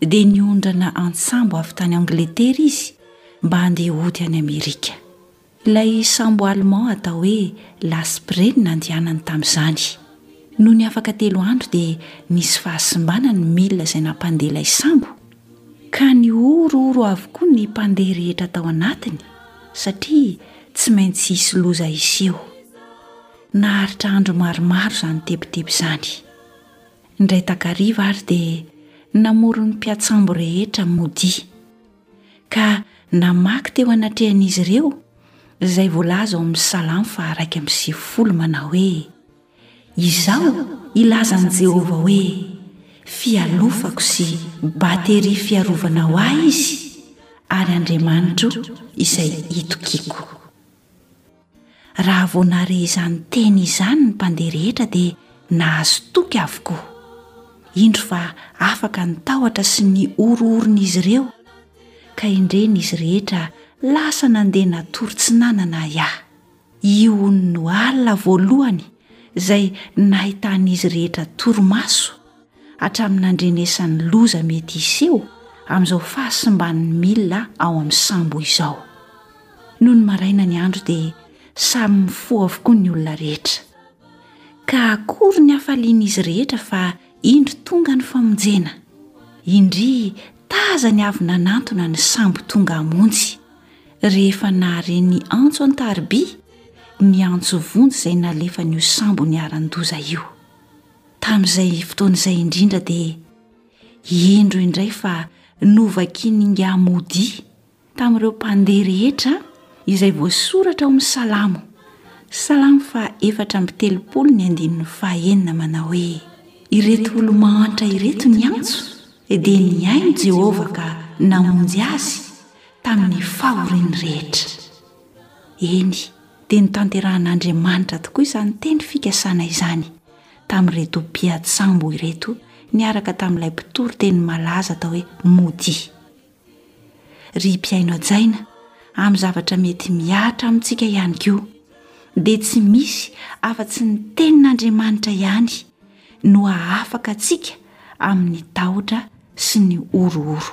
dia niondrana an-tsambo avy tany Angletera izy mba handeha hody any Amerika. Ilay sambo Allemand atao hoe L'Asprey no nandehanany tamin'izany. Nony afaka telo andro dia nisy fahasimbana ny milina izay nampandeha ilay sambo, ka nihorohoro avokoa ny mpandeha rehetra tao anatiny satria tsy maintsy hisy loza hiseho. Naharitra andro maromaro izany tebiteby izany. Indray takariva ary dia namory ny mpiantsambo rehetra modia, ka namaky teo anatrehan'izy ireo izay voalaza ao amin'ny Salamo faha-iraika amby sivifolo manao hoe, Izaho hilaza an'i Jehovah hoe, Fialofako sy bateria fiarovana ho ahy izy, ary Andriamanitro izay itokiako. Raha vao nahare izany teny izany ny mpandeha rehetra dia nahazo toky avokoa. Indro fa afaka ny tahotra sy ny horohoron'izy ireo, ka endreny izy rehetra lasa nandeha natory tsy nanana ahiahy. Io hono no alina voalohany izay nahitan'izy rehetra torimaso hatramin'ny nandrenesan'ny loza mety hiseho amin'izao fahasimban'ny milina ao amin'ny sambo izao. Nony maraina ny andro dia samy mifoha avokoa ny olona rehetra. Ka akory ny hafalian'izy rehetra fa indro tonga ny famonjena. Indry tazany avy nanantona ny sambo tonga hamonjy, rehefa nahare ny antso an-tariby, ny antso vonjy izay nalefan'io sambo niharan-doza io. Tamin'izay fotoana izay indrindra dia indro indray fa novakian'ingahy Modi tamin'ireo mpandeha rehetra izay voasoratra ao amin'ny Salamo, Salamo faha efatra amby telopolo ny andininy faha enina manao hoe, Ireto olo-mahantra ireto niantso dia nihaino Jehovah ka namonjy azy tamin'ny fahoriany rehetra. Eny. dia notanterahan'Andriamanitra tokoa izany teny fikasana izany tamin'ireto mpiady sambo ireto niaraka tamin'ilay mpitory teny malaza atao hoe Moody. Ry mpihaino hajaina, amin'ny zavatra mety mihatra amintsika ihany koa, dia tsy misy afa-tsy ny tenin'Andriamanitra ihany no hahafaka antsika amin'ny tahotra sy ny horohoro.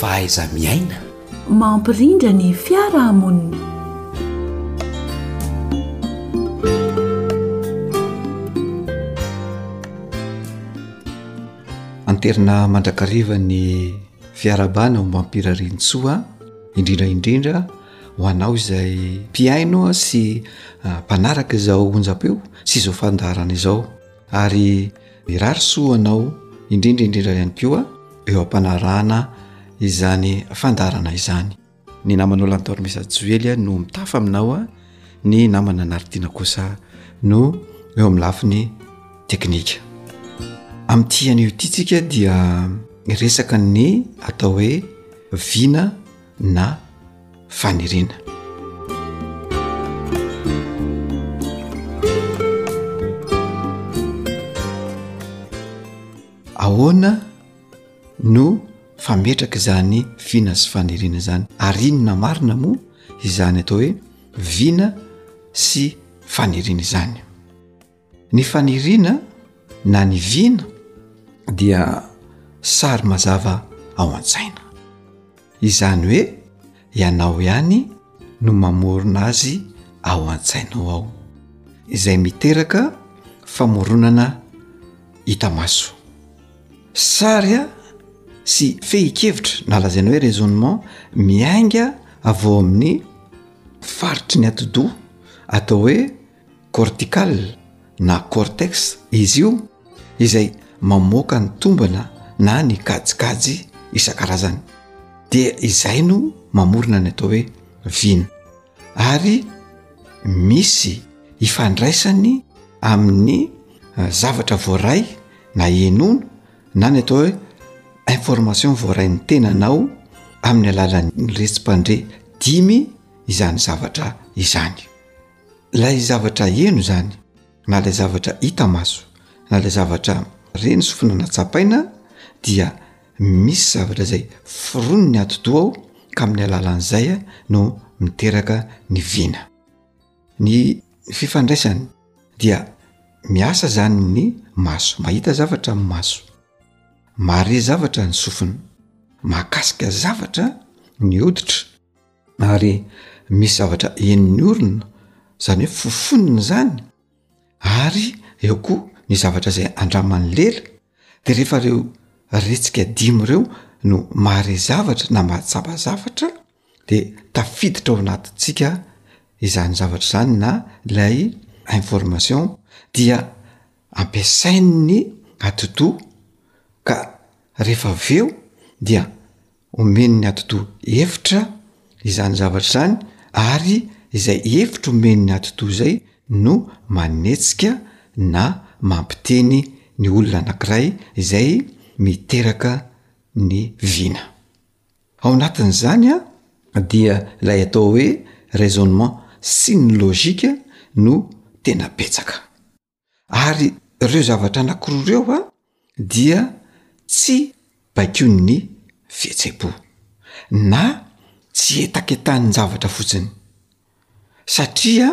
fahaiza-miaina mampirindra ny fiarahamonina anterina mandrakariva ny fiarabana ho mampirarintsoa indrindra indrindra ho anao izay mpiaino sy ah, mpanaraka izao onjam-peo sy izao fandaharana izao ary mirary soa ho anao indrindra indrindra ihany koa eo am-panarahana izany fandaharana izany. Ny namanao Lantormes Rajoely no mitafa aminao, ny namana Naritina kosa no eo amin'ny lafiny teknika. Amin'ity anio ity tsika dia resaka ny atao hoe vina. na faniriana ahoana no fametraka izany vina sy faniriana zany ary inona marina moa izany atao hoe vina sy faniriana izany Ny faniriana na ny vina dia sary mazava ao an-tsaina. Izany hoe ianao ihany no mamorona azy ao an-tsainao ao, izay miteraka famoronana hita maso. Sary sy fehin-kevitra na lazaina hoe raisonnement miainga avy ao amin'ny faritry ny atidoha atao hoe. cortical na cortex izy io izay mamoaka ny tombana na ny kajikajy isan-karazany dia izay no mamorona ny atao hoe vina ary misy ifandraisany amin'ny eh, zavatra voaray na henono na ny atao hoe information voaray ny tenanao amin'ny alalan'ny retsi-pandre dimy izany zavatra izany Ilay zavatra heno izany na ilay zavatra hita maso na ilay zavatra re ny sofina na tsapaina dia misy zavatra izay foronony ny atidoha ao ka amin'ny alalan'izay no miteraka ny vina. Ny fifandraisany dia miasa izany ny maso, mahita zavatra ny maso, mahare zavatra ny sofina, mahakasika zavatra ny hoditra. ary misy zavatra henony orina zany hoe fofoniny zany ary eo koa ny zavatra zay andramany lela de rehefa reo retsika dimy reo no mahare zavatra na mahatsapa zavatra de tafiditra ao anatintsika izany zavatra izany na lay information dia ampiasain'ny atidoha ka rehefa avy eo dia omen'ny atidoha hevitra izany zavatra izany ary izay hevitra omen'ny atidoha izay no manetsika na mampiteny ny olona anankiray izay miteraka ny vina. Ao anatin'izany dia ilay atao hoe raisonnement sy ny logika no tena betsaka. ary reo zavatra anakiroa reo an dia tsy baikoin'ny fihetseham-po na tsy etaketan-javatra fotsiny satria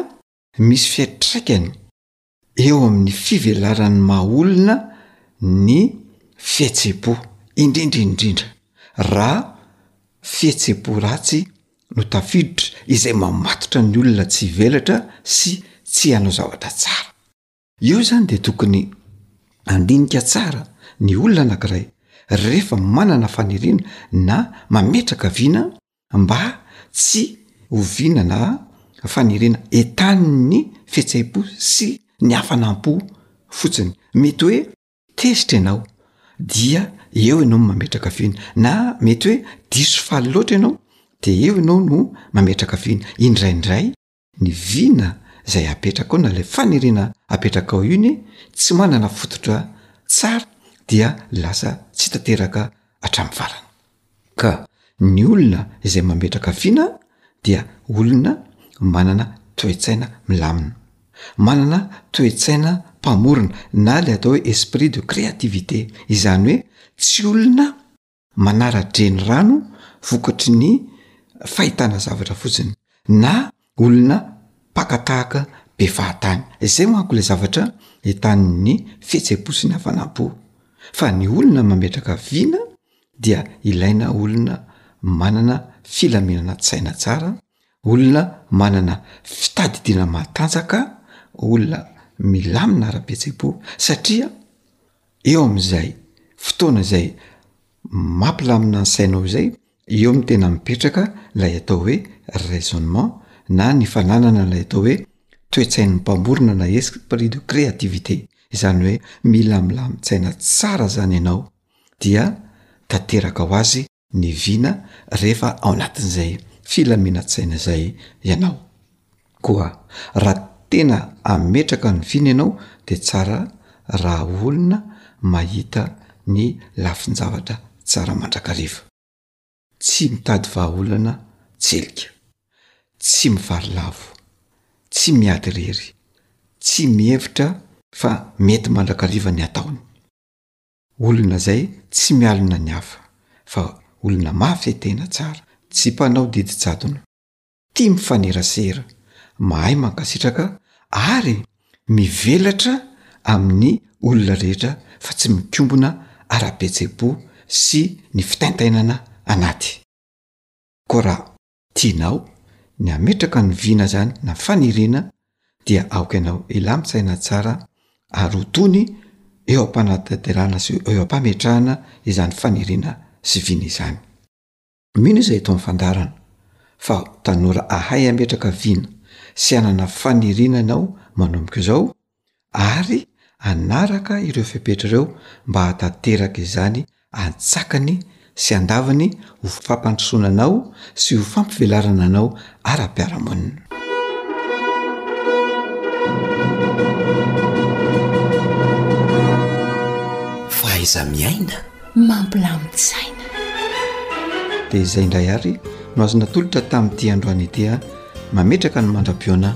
misy fiatraikany eo amin'ny fivelaran'ny maha olona ny fihetseham-po indrindra indrindra raha fihetseham-po ratsy no tafiditra izay mamatotra ny olona tsy hivelatra sy tsy hanao zavatra tsara. Io izany dia tokony handinika tsara ny olona anankiray rehefa manana faniriana na mametraka vina mba tsy ho vina na faniriana entanin'ny fihetseham-po sy ny hafanam-po fotsiny. Mety hoe. tezitra ianao dia eo ianao no mametraka vina na mety hoe diso faly loatra ianao de eo ianao no mametraka vina indraindray ny vina zay apetraka ao na lay faniriana apetraka ao iny tsy manana fototra tsara dia lasa tsy tanteraka hatramin'ny farany Ka ny olona izay mametraka vina dia olona manana toe-tsaina milamina. Manana toe-tsaina mpamorona na ilay atao hoe esprit de créativité. Izany hoe tsy olona manara-drenirano vokatry ny fahitana zavatra fotsiny na Olona mpaka tahaka be fahatany. Izay manko ilay zavatra entanin'ny fihetsem-po sy ny hafanam-po. Fa ny olona mametraka vina dia ilaina olona manana filaminana-tsaina tsara, olona manana fitadidiana matanjaka, olona milamina ara-pihetsem-po satria eo amin'izay fotoana izay mampilamina ny sainao izay Eo no tena mipetraka ilay atao hoe raisonnement na ny fananana ilay atao hoe toe-tsain'ny mpamorona na esprit de créativité. Izany hoe mila milamin-tsaina tsara izany ianao dia tanteraka ho azy ny vina rehefa ao anatin'izay filaminan-tsaina izay ianao. Koa raha tena hametraka ny vina ianao dia tsara raha olona mahita ny lafin-javatra tsara mandrakariva. Tsy mitady vahaolana tselika. Tsy mivary lavo. Tsy miady irery. Tsy mihevitra fa mety mandrakariva ny ataony. Olona izay tsy mialona ny hafa fa olona mafy tena tsara. Tsy mpanao didijadona. tia mifanerasera, mahay mankasitraka ary mivelatra amin'ny olona rehetra fa tsy mikombona ara-pihetsem-po sy ny fitaintainana anaty. Koa raha tianao ny hametraka ny vina izany na faniriana dia aoka ianao hilamin-tsaina tsara ary ho tony eo am-panatanterahana sy eo am-pametrahana izany faniriana sy vina izany. Mino izahay eto amin'ny fandaharana fa ho tanora hahay hametraka vina sy hanana faniriana ianao manomboka izao ary hanaraka ireo fepetra ireo mba hahatanteraka izany antsakany sy andavany ho fampandrosoana anao sy ho fampivelarana anao ara-piarahamonina. Fahaiza-miaina mampilamin-tsaina. Dia izay indray ary no azo natolotra tamin'ity androany ity aho, mametraka ny mandra-pihaonana.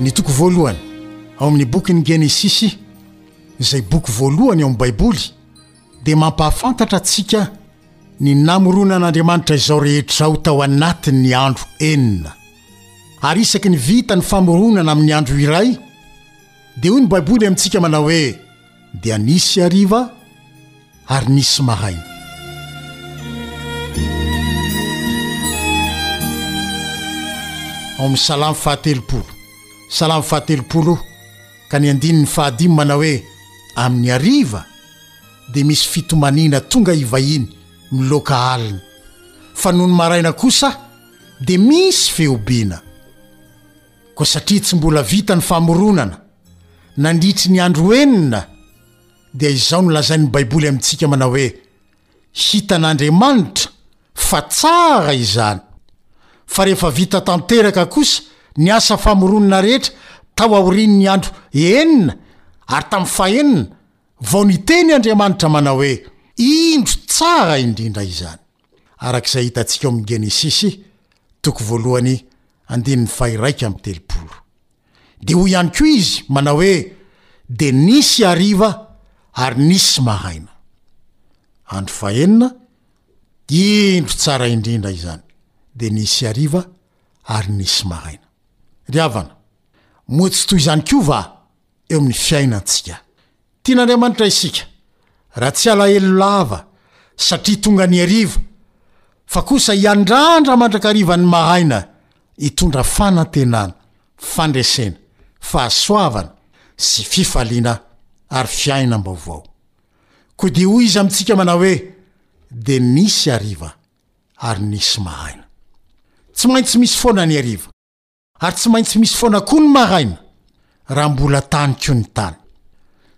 Ny toko voalohany ao amin'ny bokin'ny Genesisy, izay boky voalohany ao amin'ny Baiboly, dia mampahafantatra antsika ny namoronan'Andriamanitra izao rehetra izao tao anatin'ny andro enina. Ary isaky ny vita ny famoronana amin'ny andro iray, dia hoy ny Baiboly amintsika manao hoe, dia nisy hariva ary nisy maraina. Ao amin'ny salamo fahatelopolo, salamo fahatelopolo ka ny andininy fahadimy manao hoe amin'ny hariva dia misy fitomaniana tonga hivahiny miloaka alina, fa nony maraina kosa dia misy feobiana. Koa satria tsy mbola vita ny famoronana nandritry ny andro enina dia izao no lazain'ny Baiboly amintsika manao hoe, Hitan'Andriamanitra fa tsara izany. Fa rehefa vita tanteraka kosa ny asa famoronana rehetra tao aorian'ny andro enina ary tamin'ny fahenina vao niteny Andriamanitra manao hoe, Indro tsara indrindra izany. araka izay hitantsika ao amin'ny Genesisy, toko voalohany, andininy faha-iraika amby telopolo. Dia hoy ihany koa izy, manao hoe, Dia nisy hariva ary nisy maraina. Andro fahenina, indro tsara indrindra izany, dia nisy hariva ary nisy maraina. Ry havana, moa tsy toy izany koa va eo amin'ny fiainantsika. Tian'Andriamanitra isika, raha tsy alahelo lava satria tonga ny hariva, fa kosa hiandrandra mandrakariva ny mahaina, hitondra fanantenana, fandresena, fahasoavana sy fifaliana ary fiainam-baovao. Koa dia hoy Izy amintsika manao hoe, Dia nisy hariva ary nisy mahaina. Tsy maintsy misy foana ny hariva. ary tsy maintsy misy foana koa ny maraina raha mbola tany koa ny tany.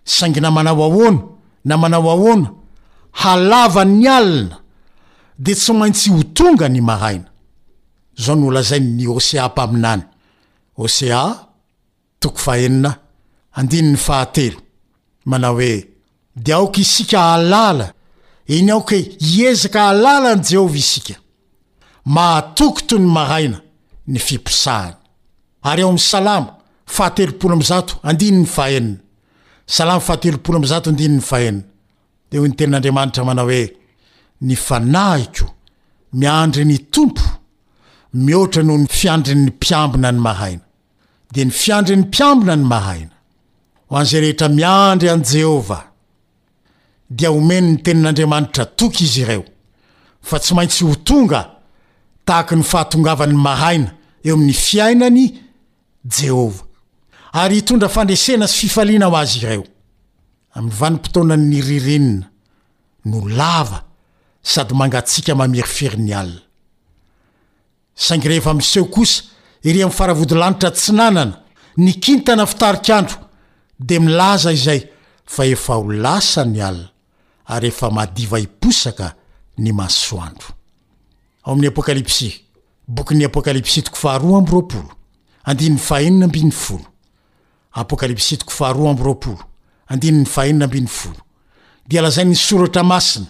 Saingy na manao ahoana na manao ahoana, halava ny alina dia tsy maintsy ho tonga ny maraina. Izao no lazain' ny Hosea mpaminany, Hosea, toko fahenina, andininy fahatelo, manao hoe. dia aoka isika hahalala, eny aoka hiezaka hahalala an'i Jehovah isika. Mahatoky ny maraina ny fiposahany. Ary ao amin'ny Salamo fahatelopolo amby zato andininy fahenina, Salamo fahatelopolo amby zato andininy fahenina, dia hoy ny tenin'Andriamanitra manao hoe, Ny fanahiko miandry ny Tompo mihoatra noho ny fiandrin'ny mpiambina ny maraina. dia ny fiandry ny mpiambina ny mahaina. Ho an'izay rehetra miandry an'i Jehovah, dia omeny ny Tenin'Andriamanitra toky izy ireo fa tsy maintsy ho tonga tahaka ny fahatongavan'ny mahaina eo amin'ny fiainany Jehovah, ary hitondra fanesena sy fifaliana ho azy ireo amin'ny vanim-potoanan'ny ririnina no lava sady mangatsiaka mamirifiry ny alina. Saingy rehefa miseho kosa ery amin'ny faravodilanitra atsinanana ny kintana fitarik'andro dia milaza izay fa efa ho lasa ny alina ary efa madiva hiposaka ny masoandro. Ao amin'ny Apokalypsy, bokin'ny Apokalypsy toko faharoa amby roapolo, andininy fahenina ambin'ny folo. dia lazain'ny Soratra Masina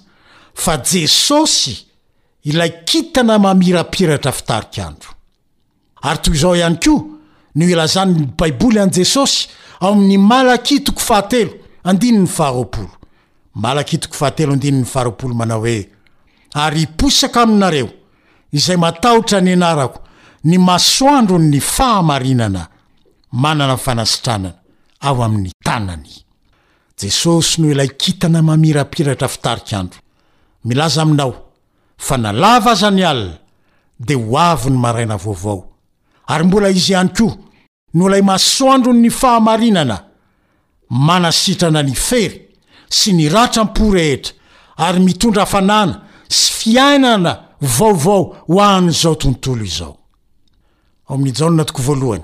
fa Jesosy ilay kintana mamirapiratra fitarika andro. Ary toy izao ihany koa no ilazan'ny Baiboly an'i Jesosy ao amin'ny Malakia toko fahatelo andininy faharoapolo, Malakia toko fahatelo andininy faharoapolo manao hoe, Ary hiposaka aminareo izay matahotra ny anarako ny masoandron'ny fahamarinana, manana fanasitranana ao amin' ny tanan' i. Jesosy no ilay kintana mamirapiratra fitarika andro. Milaza aminao fa na lava aza ny alina dia ho avy ny maraina vaovao, ary mbola Izy ihany koa no ilay masoandron' ny fahamarinana manasitrana ny fery sy ny ratram-po rehetra ary mitondra fanana sy fiainana vaovao ho an' izao tontolo izao. Ao amin'ny Jaona toko voalohany,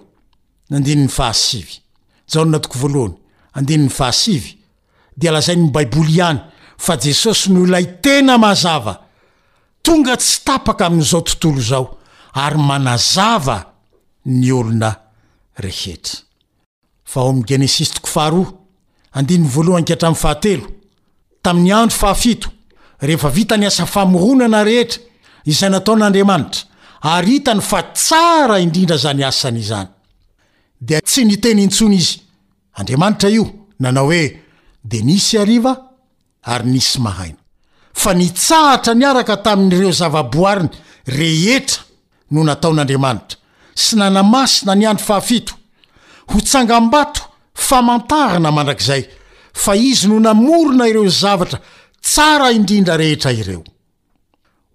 andininy fahasivy. Jaona toko voalohany, andininy fahasivy, dia lazain'ny Baiboly ihany fa Jesosy no ilay tena mazava, tonga tsy tapaka amin'izao tontolo izao ary manazava ny olona rehetra. Fa ao amin'ny Genesisy toko faharoa, andininy voalohany ka hatramin'ny fahatelo, tamin'ny andro fahafito, rehefa vita ny asa famoronana rehetra izay nataon'Andriamanitra ary hitany fa tsara indrindra izany asany izany, dia tsy niteny intsony Izy, Andriamanitra io, nanao hoe, Dia nisy hariva, Ary nisy mahaino fa nitsahatra niaraka tamin'ireo zavaboariny rehetra no nataon'Andriamanitra, sy nanamasina ny andro fahafito ho tsangambato famantarana mandrakizay fa Izy no namorona ireo zavatra tsara indrindra rehetra ireo.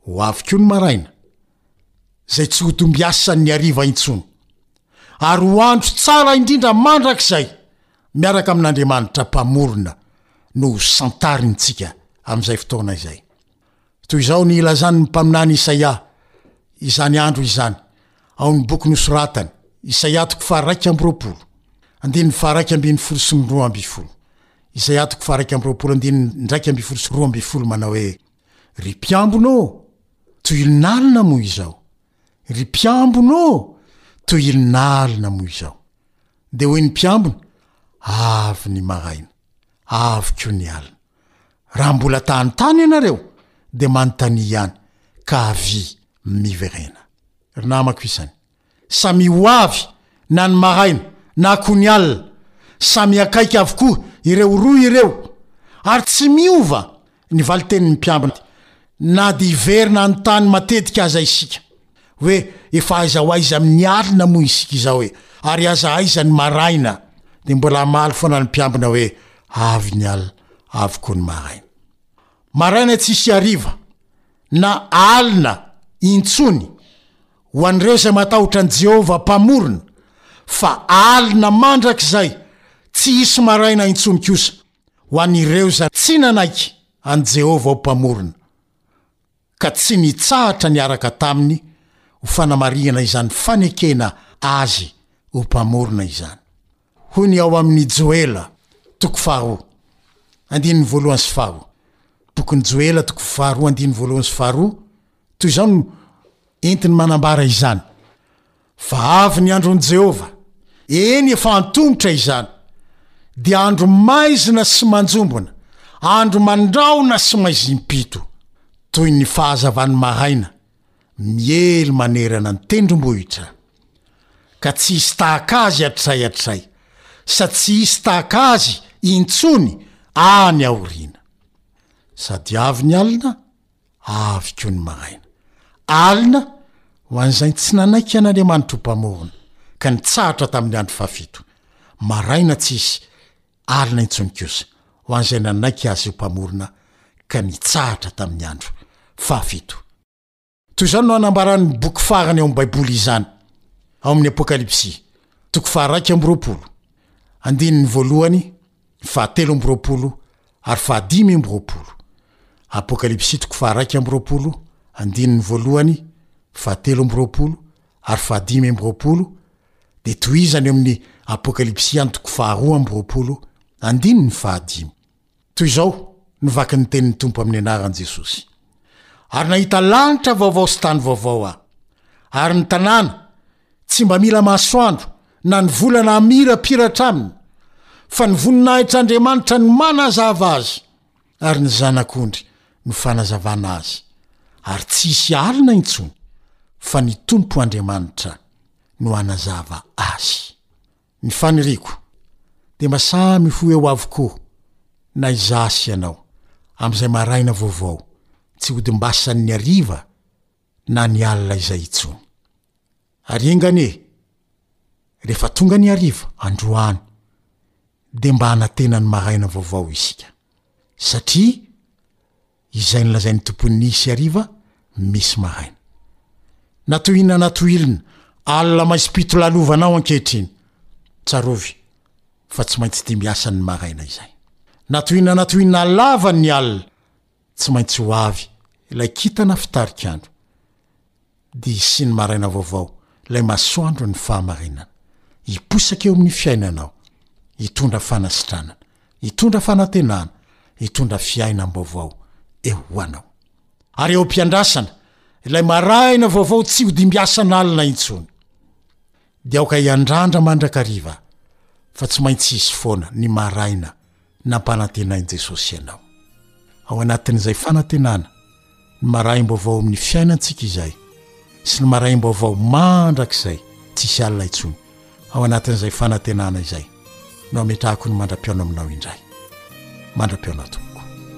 Ho avy koa ny maraina, izay tsy hotombiasan'ny hariva intsony, ary ho andro tsara indrindra mandrakizay, miaraka amin'Andriamanitra Mpamorona no ho santarintsika amin'izay fotoana izay. Toy izao ny ilazan'ny mpaminany Isaia izany andro izany, ao amin'ny boky nosoratany, Isaia toko faharaika amby roapolo, andininy faharaika ambin'ny folo sy ny roa ambin'ny folo, Isaia toko faharaika amby roapolo, andininy iraika ambin'ny folo sy roa ambin'ny folo, manao hoe. Ry mpiambina ô! Tohilin'alina moa izao! Ry mpiambina ô! Tohilin'alina moa izao! Dia hoy ny mpiambina, Avy ny maraina, avy koa ny alina. Raha mbola ta hanontany ianareo, dia manontania ihany, ka avia miverena. Ry namako isany, Samia ho avy na ny maraina na koa ny alina, samy akaiky avokoa ireo rohy ireo ary tsy miova ny valin-tenin'ny mpiambina na dia hiverina hanontany matetika aza isika hoe efa aiza ho aiza amin'ny alina moa isika izao e? ary aza aiza ny maraina? dia mbola hamaly foana ny mpiambina hoe avy ny alina, avy koa ny maraina. Maraina tsisy hariva na alina intsony Ho an'ireo izay matahotra an'i Jehovah Mpamorona, fa alina mandrakizay tsy hisy maraina intsony kosa, ho an'ireo izay tsy nanaiky an'i Jehovah ho Mpamorona, ka tsy nitsahatra niaraka taminy ho fanamarihana izany fanekena azy ho Mpamorona izany. Hoy ny ao amin' ny Joela, toko faharoa, andininy voalohany sy faharoa. Bokin'i Joela, toko faharoa, andininy voalohany sy faharoa, toy izao no entiny manambara izany, Fa avy ny andron'i Jehovah, eny, efa antomotra izany, dia andro maizina sy manjombona, andro mandrahona sy maizimpito, toy ny fahazavan'ny maraina, miely manerana ny tendrombohitra, ka tsy hisy tahaka azy hatrizay hatrizay, sady tsy hisy tahaka azy intsony any aoriana. Sady avy ny alina, avy koa ny maraina. Alina ho an'izay tsy nanaiky an'Andriamanitro ho Mpamorona, ka nitsahatra tamin'ny andro fahafito. Maraina tsy hisy Alina intsony kosa ho an'izay nanaiky Azy ho Mpamorona ka nitsahatra tamin'ny andro fahafito. Toy izany no anambaran'ny boky farany ao amin'ny Baiboly izany, ao amin'ny Apokalypsy, toko faharaika amby roapolo, andininy voalohany, fahatelo amby roapolo ary fahadimy amby roapolo. Apokalypsy toko faharaika amby roapolo, andininy voalohany, fahatelo amby roapolo Ary fahadimy amby roapolo, dia tohizany eo amin'ny Apokalypsy antoko faharoa amby roapolo, andininy fahadimy. Toy izao no vaky ny tenin'ny Tompo amin'ny anaran'i Jesosy, Ary nahita lanitra vaovao sy tany vaovao aho, ary ny tanàna tsy mba mila masoandro na ny volana hamirapiratra aminy, fa ny voninahitr'Andriamanitra no manazava azy. ary ny zanak'ondry no fanazavana azy, ary tsy hisy alina intsony, fa ny Tompo Andriamanitra no hanazava azy. Ny faniriako dia mba samy ho eo avokoa, na izaho sy ianao, amin'izay maraina vaovao tsy hodimbasan'ny hariva na ny alina izay intsony. Ary enga anie, rehefa tonga ny hariva, androany, dia mba hanantena ny maraina vaovao isika. Satria, izay nolazain'ny Tompo ny hisy hariva, misy maraina. Natohina natohilina, alina maizim-pito lalovana aho ankehitriny. Tsarovy fa tsy maintsy dimy asany ny maraina izay. Natohina natohina lava ny alina, tsy maintsy ho avy ilay kintana fitarik'andro. Dia sy ny maraina vaovao, ilay masoandron'ny fahamarinana. Hiposaka eo amin'ny fiainanao. Hitondra fanasitranana. Hitondra fanantenana. Hitondra fiainam-baovao eo ho anao. Ary eo am-piandrasana, ilay maraina vaovao tsy ho dimbiasan'alina intsony. Dia aoka hiandrandra mandrakariva, fa tsy maintsy hisy foana ny maraina nampanantenain'i Jesosy anao. Ao anatin'izay fanantenana no marahim-baovao amin'ny fiainantsika izay sy ny marahim-baovao mandrakizay tsisy alina intsony. Ao anatin'izay fanantenana izay no ametrahako ny mandra-pihaona aminao indray. Mandra-pihaona tompoko.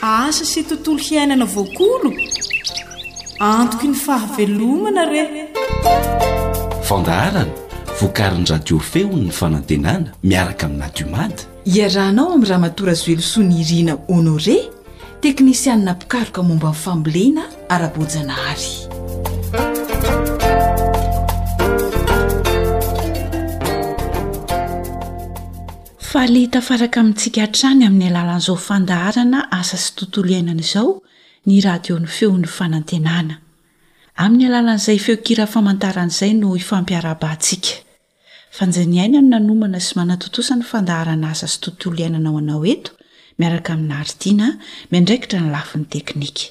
Asa sy tontolo hiainana voakolo? Antoky ny fahavelomana re! Fandaharana vokarin'ny Radio Feon'ny Fanantenana miaraka amin'ny Nadiomad. Iarahanao amin'i Ramatoa Razoelisoa Nirina Honoré, teknisianina mpikaroka momba ny fambolena ara-boajanahary. Faly tafaraka amintsika hatrany amin'ny alalan'izao fandaharana asa sy tontolo iainana izao ny Radio ny Feon'ny Fanantenana. Amin'ny alalan'izay feon-kira famantarana izay no ifampiarahabahantsika. Fanjaniaina no nanomana sy manatontosa ny fandaharana asa sy tontolo iainana ho anao eto miaraka amin'i Naritina miandraikitra ny lafiny teknika.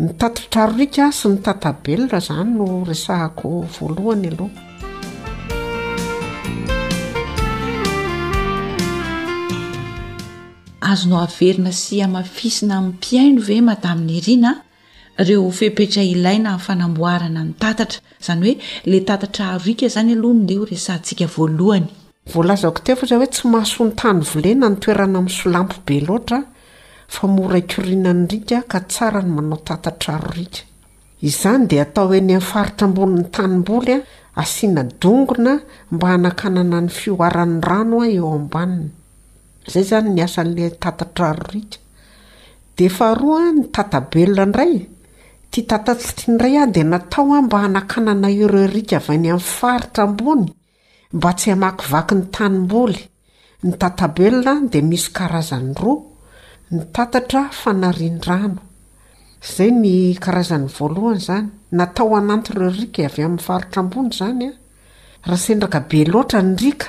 Ny tatitrarika sy ny tatabelona izany no resahako voalohany aloha. Azonao averina sy amafisina amim-pihaino ve Madame Nirina ireo fepetra ilaina amin'ny fanamboarana ny tatatra? Izany hoe ilay tatatra arika izany aloha no dia resahantsika voalohany. Voalazako teo fotsiny hoe tsy mahasoa ny tany volena ny toerana misolampy be loatra fa mora ikoriana ny riaka ka tsara ny manao tatatra roriaka. Izany dia atao eny amin'ny faritra ambonin'ny tanimboly asiana dongona mba hanakanana ny fihoaran'ny rano eo ambaniny. Izay izany ny asan'ilay tatatra roriaka. Dia faharoa ny tatabelona indray, ity tatatsitra indray dia natao mba hanakanana ireo riaka avy any amin'ny faritra ambony Mba tsy hamakivaky ny tanimboly, ny tatabelona dia misy karazany roa, ny tatatra fanarian-drano. Izay ny karazany voalohany izany. Natao hananto ireo riaka avy amin'ny faritra ambony izany. Raha sendraka be loatra ny riaka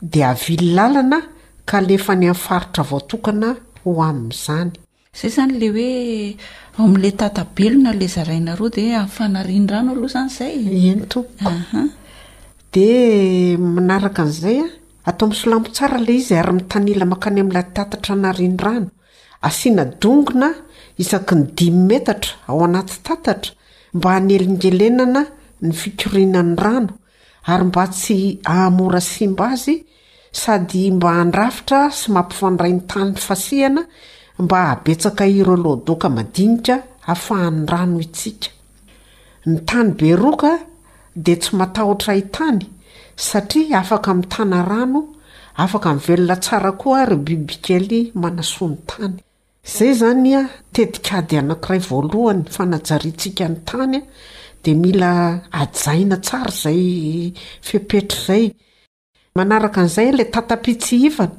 dia avily lalana ka alefa any amin'ny faritra voatokana ho amin'izany. Zay zany le hoe ao amle tata belona le zaraina roa de am fanarin rano aloha zany zay e? Eny tompoko. Aha. De manaraka an'izay a, atao misolambo tsara ilay izy ary mitanila mankany amin'ilay tatatra anarin rano. Asiana dongona isaky ny dimy metatra ao anaty tatatra mba hanelingelenana ny fikoriana ny rano ary mba tsy hahamora simba azy sady mba handrafitra sy mampifandray ny tany fasihana mba hahabetsaka ireo loadoaka madinika hafahan'ny rano itsika. Ny tany beroka dia tsy matahotra haitany satria afaka mitana rano, afaka mivelona tsara koa ireo bibikely manasoa ny tany. Izay izany tetikady anankiray voalohany fanajariantsika ny tany dia mila hajaina tsara izay fepetra izay. Manaraka an'izay ilay tata-pitsihifana.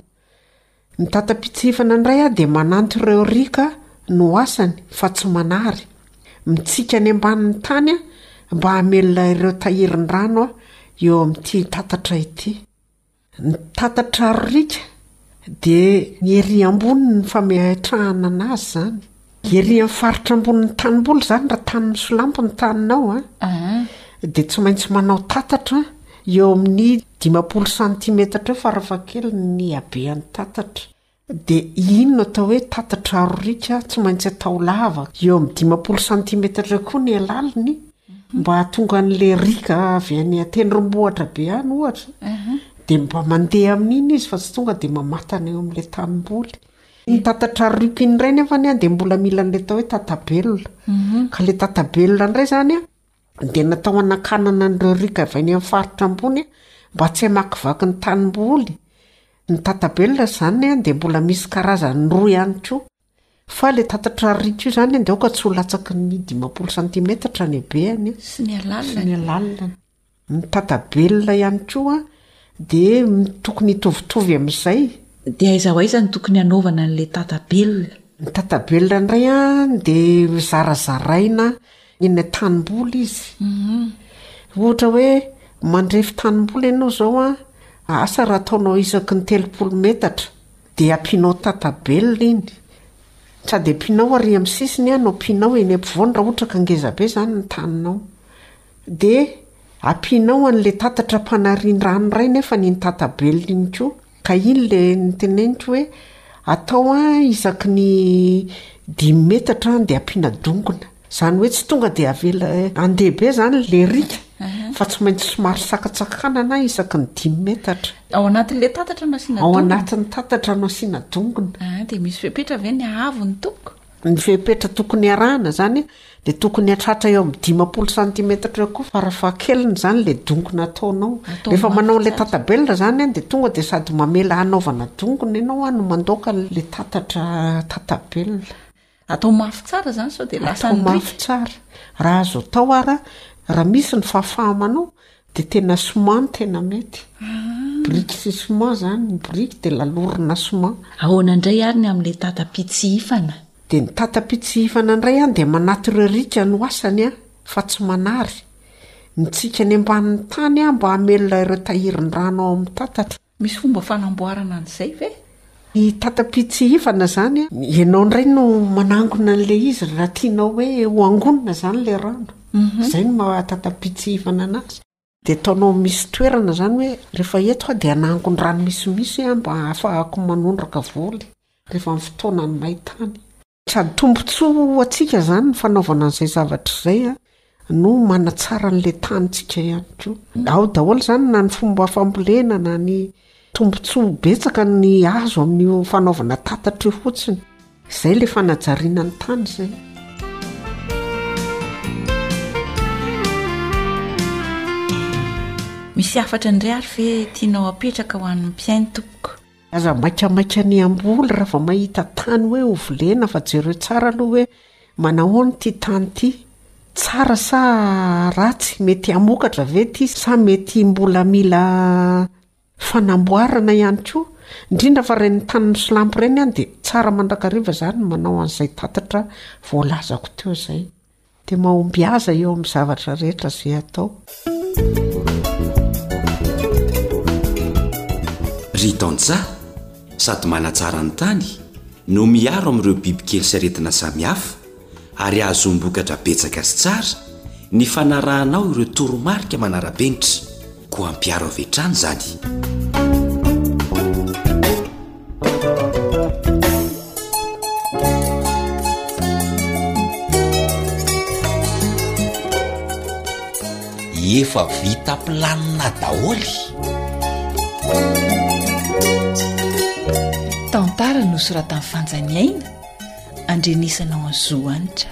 Ny tata-pitsihifana indray aho dia mananto ireo riaka no asany fa tsy manary. Mitsiky any ambanin'ny tany aho mba hamelona ireo tahirin-drano eo amin'ity tatatra ity. Ny tatatra riaka Dia ny ery ambony ny fametrahana anazy izany. Ery amin'ny faritra ambonin'ny tanimboly izany raha tany misolampy ny taninao a, dia tsy maintsy manao tatatra eo amin'ny dimampolo santimetatra eo farafahakeliny ny habean'ny tatatra. Dia iny no atao hoe tatatra aroriaka, tsy maintsy atao lava, eo amin'ny dimampolo santimetatra eo koa ny halaliny Mba hahatonga an'ilay riaka avy any an-tendrombohitra be any ohatra, dia mba mandeha amin'iny izy fa tsy tonga dia mamatana eo amin'ilay tanimboly. Ny tatatra riaka iny indray anefa dia mbola mila an'ilay atao hoe tatabelona. Ka ilay tatabelona indray izany dia natao hanakanana an'ireo riaka avy any amin'ny faritra ambony mba tsy hamakivaky ny tanimboly. Ny tatabelona izany dia mbola misy karazany roa ihany koa. Fa ilay tatatr'arrika io izany dia aoka tsy ho latsaky ny dimampolo santimetatra ny habeany sy ny halaliny. Ny tatabelona ihany koa dia tokony hitovitovy amin'izay. Dia aiza ho aiza no tokony hanaovana an'ilay tatabelona? Ny tatabelona indray dia zarazaraina eny an-tanimboly izy. Ohatra hoe mandrefy tanimboly ianao izao, asa raha ataonao isaky ny telopolo metatra. Dia ampianao tatabelona iny. Sa dia ampianao ary amin'ny sisiny an, no ampianao eny ampovoany raha ohatra ka ngeza be izany ny taninao. Dia ampianao an'ilay tatatra ampanarian-drano iray nefany iny tatabelona iny koa. Ka iny ilay noteneniko hoe atao an isaky ny dimy metatra dia ampiana dongona. Izany hoe tsy tonga dia avela handeha be izany ilay riaka fa tsy maintsy somary sakatsakanana isaky ny dimy metatra. Ao anatin'ilay tatatra no asiana dongona? Ao anatin'ny tatatra no asiana dongona. Ah, dia misy fepetra ve ny haavon'ny tompoko? Ny fepetra tokony iarahana izany dia tokony hatratra eo amin'ny dimampolo santimetatra eo koa farafahakeliny izany ilay dongona ataonao. Rehefa manao an'ilay tatabelona izany dia tonga dia sady mamela hanaovana dongona ianao no mandoaka an'ilay tatatra tatabelona. Atao mafy tsara zany sao dia lasa ny riaka. Atao mafy tsara. Raha azo atao ara, raha misy ny fahafahamanao dia tena ciment no tena mety. Ah. Biriky sy ciment zany, ny biriky dia lalorina ciment. Ahoana indray ary ny amin'ilay tata-pitsihifana? Dia ny tata-pitsihifana indray an dia manaty ireo riaka no asany an, fa tsy manary. Mitsiky any ambanin'ny tany an mba hamelona ireo tahirin-drano ao amin'ny tatatra. Misy fomba fanamboarana an'izay ve? Ny tata-pitsihifana zany an! Ianao indray no manangona an'ilay izy raha tianao hoe ho angonina izany ilay rano. Izay no maha tata-pitsihifana anazy. Dia ataonao misy toerana izany hoe rehefa eto aho dia hanangon-drano misimisy aho mba hahafahako manondraka voly rehefa amin'ny fotoanan'ny main-tany. Sady tombontsoa ho antsika izany ny fanaovana an'izay zavatra izay no manatsara an'ilay tanintsika ihany koa. Ao daholo izany na ny fomba fambolena na ny tombontsoa betsaka ny azo amin'io fanaovana tatatra io fotsiny. Izay ilay fanajariana ny tany izay. Misy hafatra indray ary ve tianao apetraka ho an'ny mpihaino tompoko? Aza maikamaika ny hamboly raha vao mahita tany hoe ho volena fa jereo tsara aloha hoe manahoana ity tany ity, tsara sa ratsy, mety hamokatra ve ity sa mety mbola mila fanamboarana ihany koa. Indrindra fa ireny tany misolampy ireny dia tsara mandrakariva izany ny manao an'izay tatitra voalazako teo izay. Dia mahomby aza eo amin'ny zavatra rehetra izay atao. Ry tantsaha, sady manatsara ny tany, no miaro amin'ireo bibikely sy aretina samihafa, ary hahazoam-bokatra betsaka sy tsara ny fanarahanao ireo toromarika manara-penitra. Koa ampiaro avy hatrany izany. efa vita planina daholo tantara nosoratan'i Fanja Niaina, Andrianisanao Zohanitra.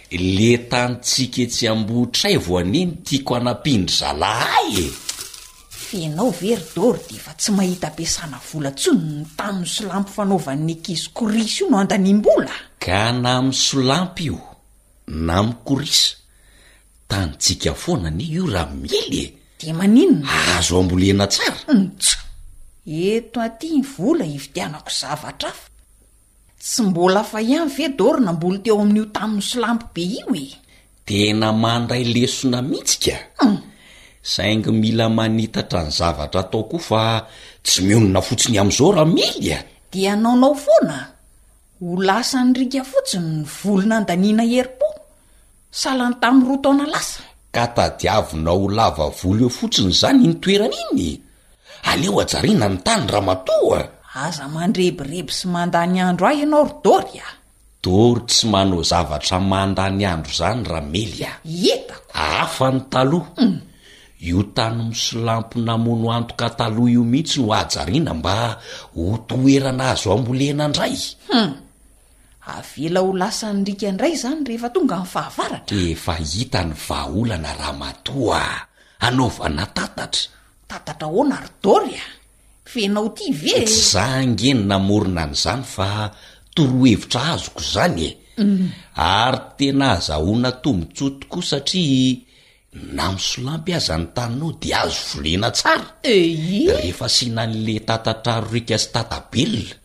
Le tanintsika etsy Ambohitray vao anie ny tiako hanampin-dry zalahy e! F'ianao ve ry Doro dia efa tsy mahita ampiasana vola intsony ny tamin'ny solampy fanaovan'ny ankizy korisy io no andaniam-bola? Ka na amin'ny solampy io na amin'ny korisy, tanintsika foana anie io raha mila e! Dia maninona? Azo ambolena tsara! Ntsoo! Eto aty ny vola hividianako zavatra hafa. Tsy mbola fa ihany ve Doro namboly teo amin'io tany nosolampy be io e? Tena mandray lesona mihitsy ka! Hum! Saingy mila manitatra ny zavatra atao koa fa tsy mionona fotsiny amin'izao Ramily a! Dia anaonao foana? Ho lasan'ny riaka fotsiny ny voly nandaniana herim-po? Sahala ny tamin'ny roa taona lasa. Ka tadiavina ho lava volo eo fotsiny izany iny toerana iny e! Aleo hajariana ny tany ramatoa a! Aza mandrebireby sy mandany andro ahy ianao ry Dory a! Dory tsy manao zavatra mandany andro izany Ramely a! Hitako! Hafa ny taloha. Io tany misolampy namono antoka taloha io mihitsy no hajariana mba ho toerana azo ambolena indray. Hum! Avela ho lasan'ny riaka indray izany rehefa tonga ny fahavaratra. Efa hita ny vahaolana ramatoa a! Anaovana tatatra. Tatatra ahoana ry Doly a! Fenao ity ve e! Tsy za ange no namorona an'izany fa torohevitra azoko izany e! Ary tena azahoana tombontsoa tokoa satria na misolampy aza ny taninao dia azo volena tsara Eii. rehefa asiana an'ilay tatatra roriaka sy tatabelona.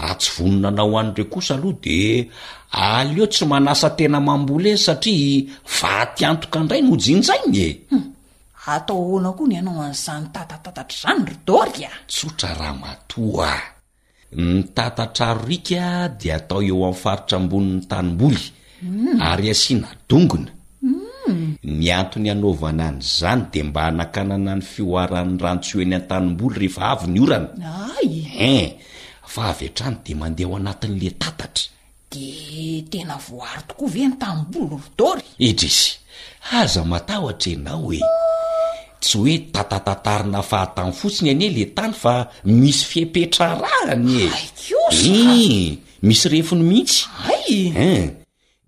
Raha tsy vonona anao an'ireo kosa aloha dia aleo tsy manasa tena mamboly e satria vaty antoka indray no jinjainy e! Hum! Atao ahoana koa ny hanao an'izany tatatatatra izany ry Dory a! Tsotra ramatoa a! Ny tatatra rika dia atao eo amin'ny faritra ambonin'ny tanimboly ary asiana dongona. Ny antony hanaovana an'izany dia mba hanakanana ny fihoaran'ny rantso eny an-tanimboly rehefa avy ny orana. Ay! Hein! Fa avy hatrany dia mandeha ao anatin'le tatatra. Dia tena voaro tokoa ve ny tanimboly ry Dory? Idrisy, aza matahotra ianao e! Tsy hoe tatatatarina fahatany fotsiny anie le tany fa misy fepetra arahany e! Hay kosa! Hum! Misy refony mihitsy. Hay! Hein!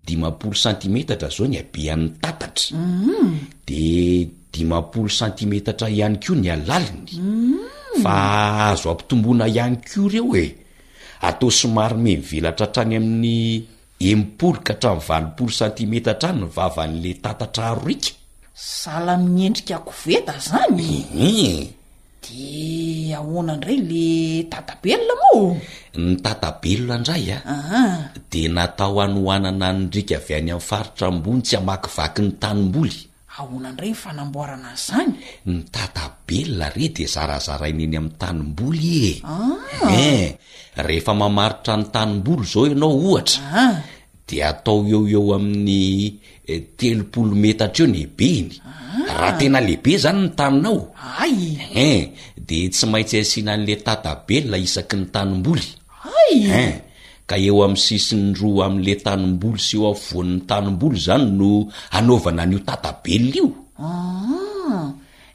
Dimampolo santimetatra izao ny habean'ny tatatra. De dimampolo santimetatra ihany koa ny halaliny. Fa azo ampitomboina ihany koa ireo e! Atao somary mivelatra hatrany amin'ny enimpolo ka hatramin'ny valopolo santimetatra any ny vavan'ilay tatatra aroriaka. Sahala amin'ny endrika koveta izany e! Ehe! De ahoana ndray le tatabelona moa? Ny tatabelona ndray a, de natao hanohanana ny riaka avy any amin'ny faritra ambony tsy hamakivaky ny tanimboly. Ahoana ndray ny fanamboarana an'izany? Ny tatabelona re de zarazaraina eny amin'ny tanimboly e! Ein! Rehefa mamaritra ny tanimboly zao ianao ohatra, Dia atao eo ho eo amin'ny telopolo metatra eo ny habeny. Raha tena lehibe izany ny taninao, Ay! hein, dia tsy maintsy asiana an'ilay tatabela isaky ny tanimboly, Ay! hein, ka eo amin'ny sisiny roa amin'ilay tanimboly sy eo afovoan'ny tanimboly izany no hanaovana an'io tatabela io. Ah!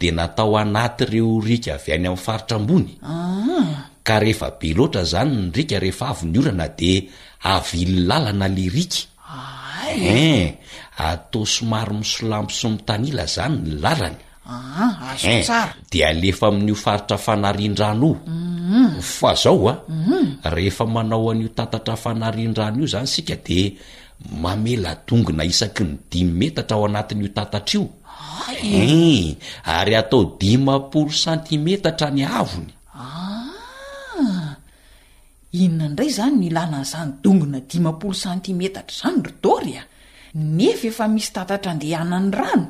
dia natao anaty ireo riaka avy any amin'ny faritra ambony, ka rehefa be loatra izany ny riaka rehefa avy ny orana dia avily lalana ilay riaka. Eeh, atao somary misolampy sy mitanila izany ny lalany. Eeh, dia alefa amin'io faritra fanarian-drano io. Fa izao an, rehefa manao an'io tatatra fanarian-drano io izany isika dia Mamela dongona isaky ny dimy metatra ao anatin'io tatatra io. Eny, ary atao dimampolo santimetatra ny avony. Ah! Inona indray izany no ilana an'izany dongona dimampolo santimetatra izany ry Dory a! Nefa efa misy tatatra andehanan'ny rano.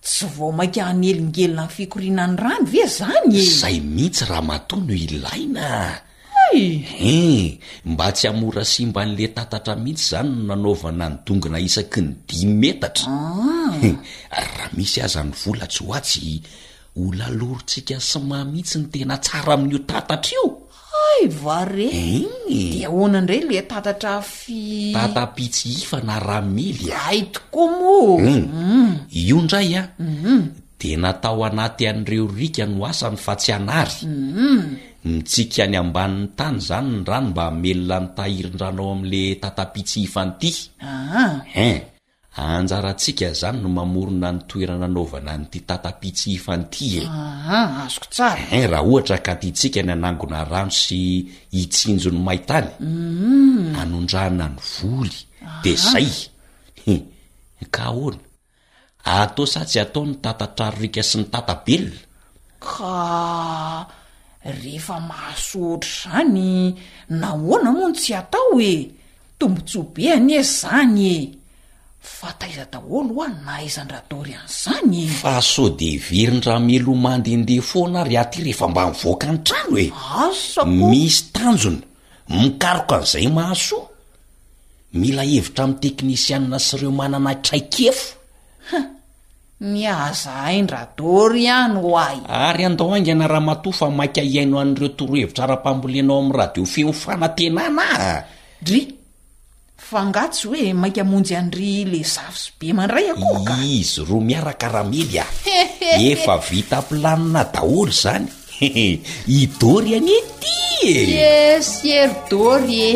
Tsy vao mainka hanelingelina amin'ny fikorianan'ny rano ve izany e? Izay mihitsy ramatoa no ilaina. Hay! Hein! Mba tsy hamora simba an'le tatatra mihitsy zany no nanaovana ny dongona isaky ny dimy metatra. Hein! Raha misy aza ny vola tsy ho atsy, ho lalorintsika sma mihitsy ny tena tsara amin'io tatatra io. Hay va re! Hein! Dia ahoana indray le tatatra fi. Tata-pitsihifa na ramily a! Hay tokoa moa! Hein! Io indray a! Dia natao anaty an'ireo riaka no asany fa tsy anary. Mitsiky any ambanin'ny tany izany ny rano mba hamelona ny tahirin-drano ao amin'le tatapi tsy hifanti. Aa. Hein. Anjarantsika izany no mamorona ny toerana anaovana an'ity tatapi tsy hifanti e. Aa. Azoko tsara. Hein. Raha ohatra ka tiantsika ny hanangona rano sy hitsinjo ny maitany, hanondrahana ny voly, dia izay. Hum. Ka ahoana? Atao sa tsy atao ny tata-trarorika sy ny tata-belona? Ka rehefa mahasoa ohatr'izany, nahoana moa no tsy atao e? Tombontsoa be anie izany e! Fa taiza daholo hoa no nahaizan-dRadory an'izany e? Fa sao dia heverin-dRameloma handehandeha foana ary aty rehefa mba mivoaka ny trano e? Asa koa! Misy tanjona Mikaroka an'izay mahasoa. Mila hevitra amin'ny teknisianina sy ireo manana traikefa. Ha! Mihaza ain dra Dory ihany ho'ahy. Ary andao haingana ramatoa fa maika hihaino an'ireo torohevitra ara-pambolena ao amin'ny radio Feo Fanantenana aho a! Dry! Fa nga tsy hoe mainka amonjy an'ry le zafy sy be mandray akory ka? Izy roa miaraka ramily a! Efa vita planina daholo izany! I Dory anie tia e! Yes ye ry Dory e!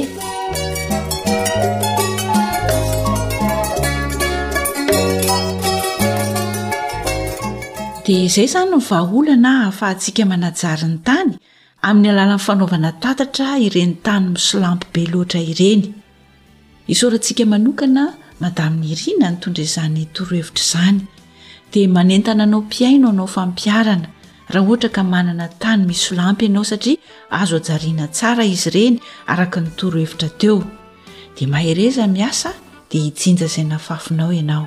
Dia izay izany ny vahaolana ahafahantsika manajary ny tany amin'ny alalan'ny fanaovana tatatra ireny tany misolampy be loatra ireny. Isaorantsika manokana Madame Nirina nitondra izany torohevitra izany. Dia manentana anao mpihaino hanao fampiharana raha ohatra ka manana tany misolampy ianao satria azo ajariana tsara izy ireny araka ny torohevitra teo. Dia mahereza miasa dia hijinja izay nafafinao ianao.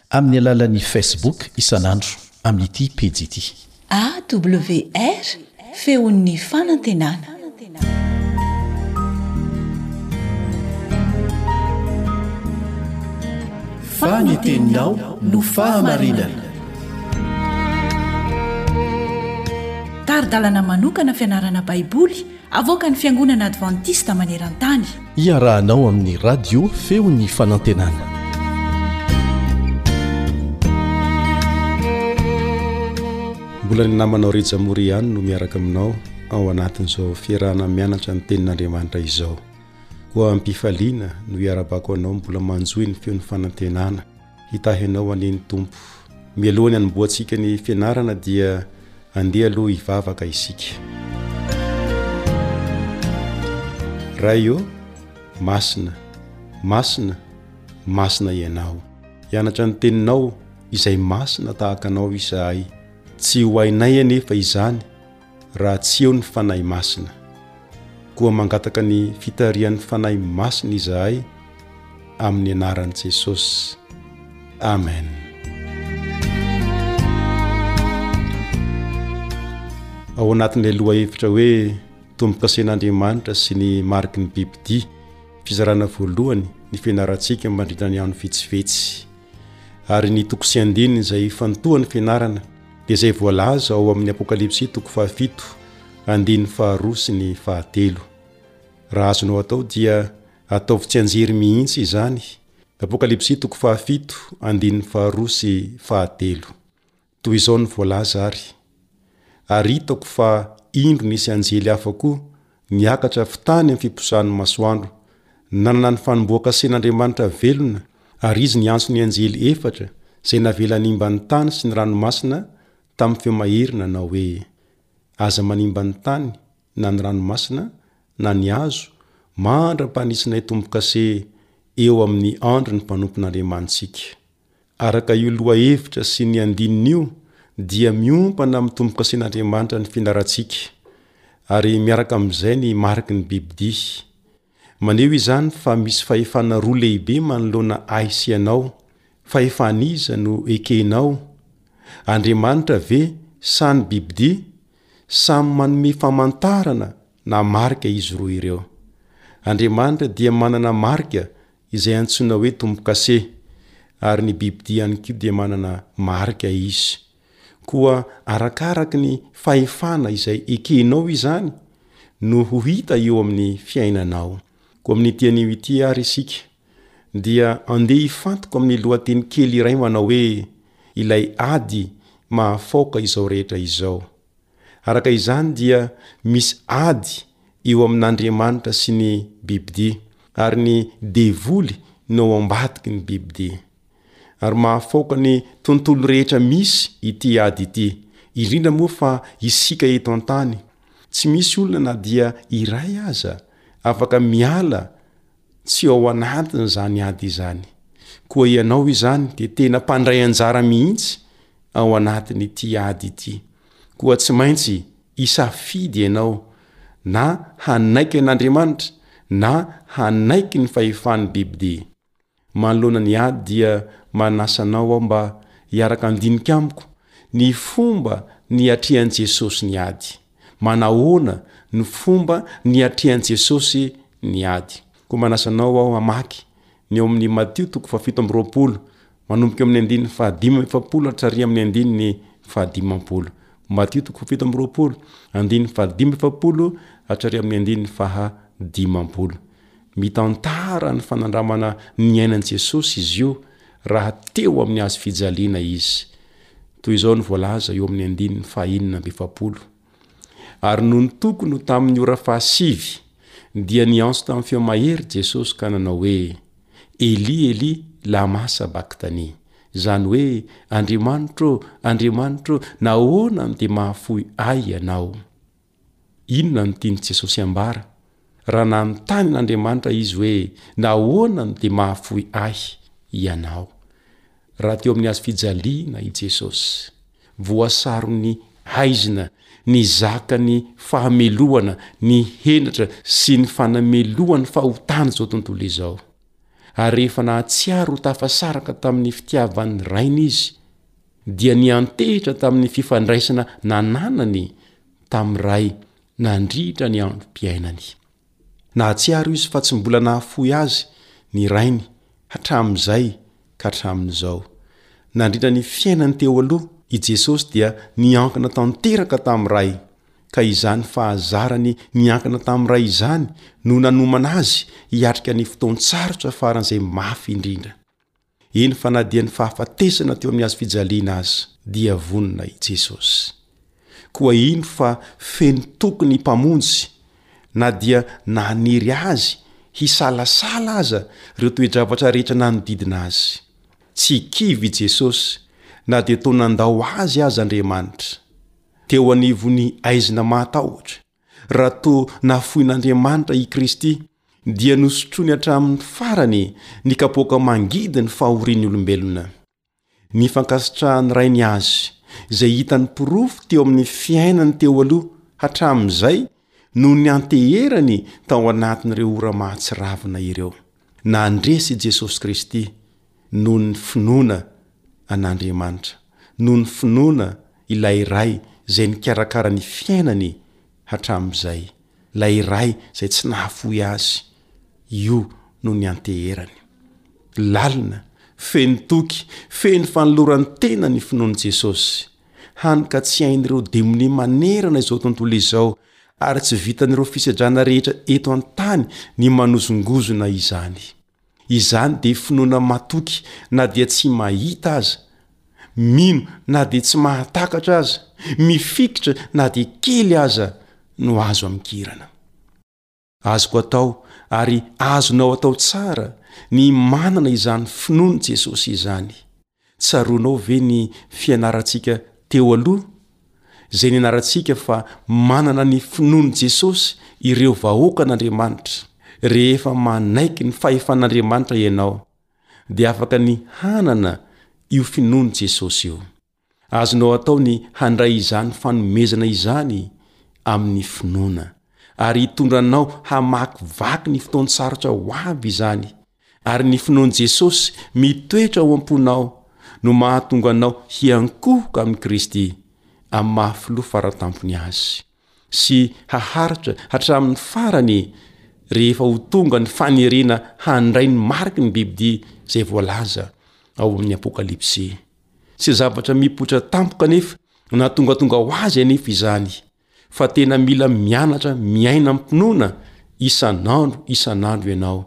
Amin'ny alalan'ny Facebook isan'andro amin'ity pejy ity. AWR, Feon'ny Fanantenana. Fa ny teninao no fahamarinana. Tari-dalana manokana fianarana Baiboly. Avoakan'ny Fiangonana Advantista maneran-tany. Iarahanao amin'ny Radio Feon'ny Fanantenana. Mbola ny namanao Rija Mory ihany no miaraka aminao ao anatin'izao fiarahana mianatra ny tenin'Andriamanitra izao. Koa ampifaliana no iarabako anao mbola manjohy ny feon'ny fanantenana. Hitahy anao anie ny Tompo. Mialohan'ny hanombohantsika ny fianarana dia andeha aloha hivavaka isika. Ray ô, masina, masina, masina Ianao. Hianatra ny Teninao izay masina tahaka Anao izahay. Tsy ho hainay anefa izany Raha tsy eo ny Fanahy Masina. Koa mangataka ny fitarihan'ny Fanahy Masina izahay amin'ny anaran'i Jesosy. Amen. Ao anatin'ilay lohahevitra hoe Tombo-kasen'Andriamanitra sy ny mariky ny bibidia, fizarana voalohany ny fianarantsika mandritra ny andro vitsivitsy. Ary ny toko sy andininy izay ifantohan'ny fianarana dia izay voalaza ao amin'ny Apokalypsy toko fahafito andininy faharoa sy ny fahatelo. Raha azonao atao dia ataovy tsianjery mihitsy izany, Apokalypsy toko fahafito andininy faharoa sy fahatelo. Toy izao ny voalaza ary, Ary hitako fa indro nisy anjely hafa koa Niakatra avy tany amin'ny fiposahan'ny masoandro, nanana ny fanombohan-kasen'Andriamanitra velona, ary izy niantso ny anjely efatra izay navela hanimba ny tany sy ny ranomasina tamin'ny feo mahery nanao hoe, Aza manimba ny tany, na ny ranomasina, na ny hazo, mandra-panisonay tombo-kase eo amin'ny andron'ny mpanompon'Andriamanitsika. Araka io lohahevitra sy ny andininy io dia miompana amin'ny tombo-kasen'Andriamanitra ny fianarantsika, ary miaraka amin'izay ny mariky ny bibi-dia. Maneho izany fa misy fahefana roa lehibe manoloana ahy sy ianao, fahefan'iza no ekenao? Andriamanitra ve sa ny bibi-dia? Samy manome famantarana na marika izy roa ireo. Andriamanitra dia manana marika izay antsoina hoe tombokase, ary ny bibidia ihany koa dia manana marika izy. Koa arakaraky ny fahefana izay ekenao izany no ho hita eo amin'ny fiainanao. Koa amin'ity anio ity ary isika dia andeha hifantoka amin'ny lohateny kely iray manao hoe Ilay Ady Mahafaoka Izao Rehetra Izao. Araka izany dia misy ady eo amin'Andriamanitra sy ny bibidia, ary ny devoly no ao ambadiky ny bibidia. Ary mahafaoka ny tontolo rehetra misy ity ady ity, indrindra moa fa isika eto an-tany. Tsy misy olona na dia iray aza afaka miala Tsy ao anatiny izany ady izany. Koa ianao izany dia tena mpandray anjara mihitsy ao anatin'ity ady ity. Koa tsy maintsy hisafidy ianao na hanaiky an'Andriamanitra na hanaiky ny fahefan'ny bibidia. Manoloana ny ady dia manasa anao aho mba hiaraka handinika amiko ny fomba niatrehan'i Jesosy ny ady. Manahoana no fomba niatrian'i Jesosy ny ady? Koa manasa anao aho hamaky ny ao amin'ny Matio toko fahafito amby roapolo, manomboka eo amin'ny andininy fahadimy amby efapolo hatraria amin'ny andininy fahadimampolo. Matio toko fahafito amby roapolo, andininy fahadimy amby efapolo hatraria amin'ny andininy fahadimampolo. Mitantara ny fanandramana niainan'i Jesosy izy io raha teo amin'ny hazo fijaliana izy. Toy izao no voalaza eo amin'ny andininy fahenina amby efapolo, Ary nony tokony ho tamin'ny ora fahasivy, dia niantso tamin'ny feo mahery Jesosy ka nanao hoe, Eli, Eli, lama sabaktani? izany hoe, Andriamanitro ô, Andriamanitro ô, nahoana no dia mahafoy ahy Ianao? Inona no tian'i Jesosy hambara raha nanontany an'Andriamanitra izy hoe, Nahoana no dia mahafoy ahy ianao? Raha teo amin'ny hazo fijaliana i Jesosy, voasaron'ny haizina nizaka ny fahamelohana, ny henatra sy ny fanamelohan'ny fahotana izao tontolo izao. Ary rehefa nahatsiaro ho tafasaraka tamin'ny fitiavan'ny Rainy izy, dia niantehitra tamin'ny fifandraisana nananany tamin'ny Ray nandritra ny androm-piainany. Nahatsiaro izy fa tsy mbola nahafoy azy ny Rainy hatramin'izay ka hatramin'izao. Nandritra ny fiainany teo aloha, i Jesosy dia niankina tanteraka tamin'ny Ray, ka izany fahazarany niankina tamin'ny Ray izany no nanomana azy hiatrika ny fotoan-tsarotra faran'izay mafy indrindra. Eny fa na dia ny fahafatesana teo amin'ny hazo fijaliana aza dia vonona i Jesosy. Koa iny fa feno toky ny Mpamonjy na dia naniry azy hisalasala aza ireo toe-javatra rehetra nanodidina azy. Tsy kivy i Jesosy na dia toa nandao azy aza Andriamanitra. Teo anivon'ny aizina mahatahotra, raha toa nafoin'Andriamanitra i Kristy dia nosotroiny hatramin'ny farany ny kapoaka mangidy ny fahorian'ny olombelona. Ny fankasitrahan'ny rainy azy, izay hitany porofo teo amin'ny fiainany teo aloha hatramin'izay no nianteherany tao anatin'ireo ora mahatsiravina ireo. Nandresy i Jesosy Kristy noho ny finoana an'Andriamanitra, noho ny finoana ilay Ray izay nikarakara ny fiainany Hatramin'izay, ilay iray izay tsy nahafoy azy, io no nianteherany. Lalina, feno toky, feno fanoloran-tena ny finoan'i Jesosy, hany ka tsy hain'ireo demonia manerana izao tontolo izao, ary tsy vitan'ireo fisedrana rehetra eto an-tany ny manozongozona izany. Izany dia finoana matoky na dia tsy mahita aza, mino na dia tsy mahatakatra aza, mifikitra na dia kely aza no azo amikirana. Azoko atao ary azonao atao tsara ny manana izany finoan'i Jesosy izany. Tsaroanao ve ny fianarantsika teo aloha, izay nianarantsika fa manana ny finoan'i Jesosy ireo vahoakan'Andriamanitra? Rehefa manaiky ny fahefan'Andriamanitra ianao, dia afaka ny hanana io finoan'i Jesosy io. Azonao atao ny handray izany fanomezana izany amin'ny finoana, ary hitondra anao hamakivaky ny fotoan-tsarotra ho avy izany Ary ny finoan'i Jesosy mitoetra ao am-ponao no mahatonga anao hiankohoka amin'i Kristy amin'ny maha Filoha Faratampony Azy, sy haharitra hatramin'ny farany rehefa ho tonga ny fanerena handray ny mariky ny bibidia izay voalaza ao amin'ny Apokalypsy. Tsy zavatra mipoitra tampoka anefa na tongatonga ho azy anefa izany, fa tena mila mianatra miaina mpinoana isan'andro isan'andro ianao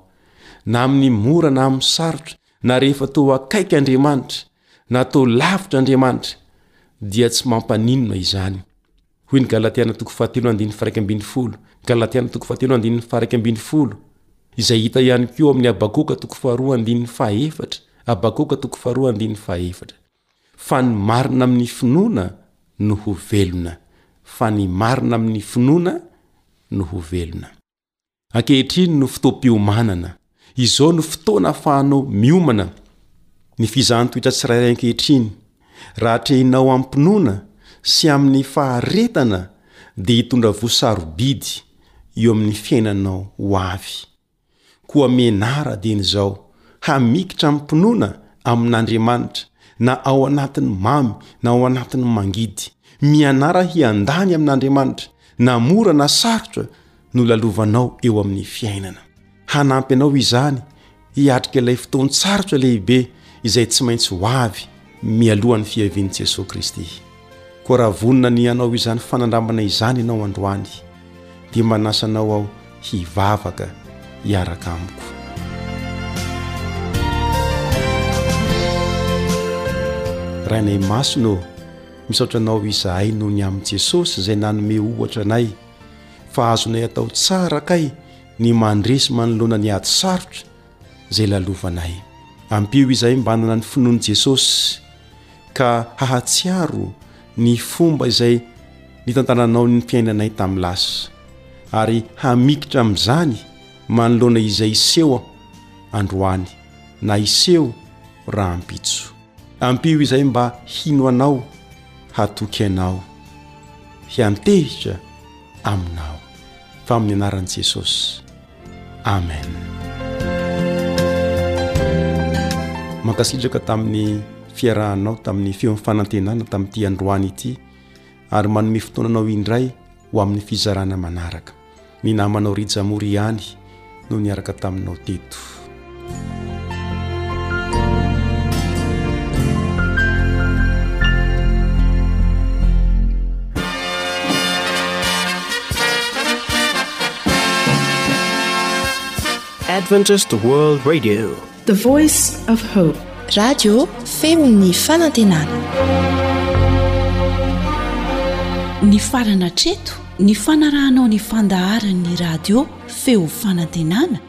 na amin'ny mora na amin'ny sarotra na rehefa to akaiky Andriamanitra na to lavitra Andriamanitra dia tsy mampaninona izany hoy ny galatiana toko fahatelo andin'ny faraika ambin'ny folo galatiana toko fahatelo andin'ny faraika ambin'ny folo izay hita ihany koa amin'ny abakoka toko faharoa andin'ny fahefatra abakoka toko faharoa andin'ny fahefatra Fa ny marina amin'ny finoana no ho velona. Fa ny marina amin'ny finoana no ho velona. Ankehitriny no fotoam-piomanana. Izao no fotoana ahafahanao miomana ny fizahan-toetra tsirairay ankehitriny. Raha atrehinao am-pinoana sy amin'ny faharetana dia hitondra voa sarobidy eo amin'ny fiainanao ho avy. Koa menara dieny izao hamikitra amim-pinoana amin'Andriamanitra na ao anatin'ny mamy na ao anatin'ny mangidy. Mianara hiandany amin'Andriamanitra na mora na sarotra no lalovanao eo amin'ny fiainana. Hanampy anao izany hiatrika ilay fotoan-tsarotra lehibe izay tsy maintsy ho avy mialoha ny fiavian'i Jesosy Kristy. Koa raha vonona ny hanao izany fanandramana izany ianao androany, dia manasa anao aho hivavaka hiaraka amiko. Rainay Masina ô, misaotra anao izahay noho ny amin'i Jesosy izay nanome ohatra anay fa azonay atao tsara kay ny mandresy manoloana ny ady sarotra izay lalovanay. Ampio izahay mba hanana ny finoan'i Jesosy ka hahatsiaro ny fomba izay nitantananao ny fiainanay tamin'ny lasa, ary hamikitra amin'izany manoloana izay hiseho androany na hiseho rahampitso. Ampio izahay mba hino Anao, hatoky Anao, hiantehitra Aminao. Fa amin'ny anaran'i Jesosy. amen mankasitraka tamin'ny fiarahanao tamin'ny feon'ny fanantenana tamin'ity androany ity ary manome fotoananao indray ho amin'ny fizarana manaraka ny namanao rijamory ihany no niaraka taminao teto Adventist World Radio, the voice of hope. Radio femon'ny fanantenana. Ny farana treto, ny fanarahanao ny fandaharan'ny radio feo fanantenana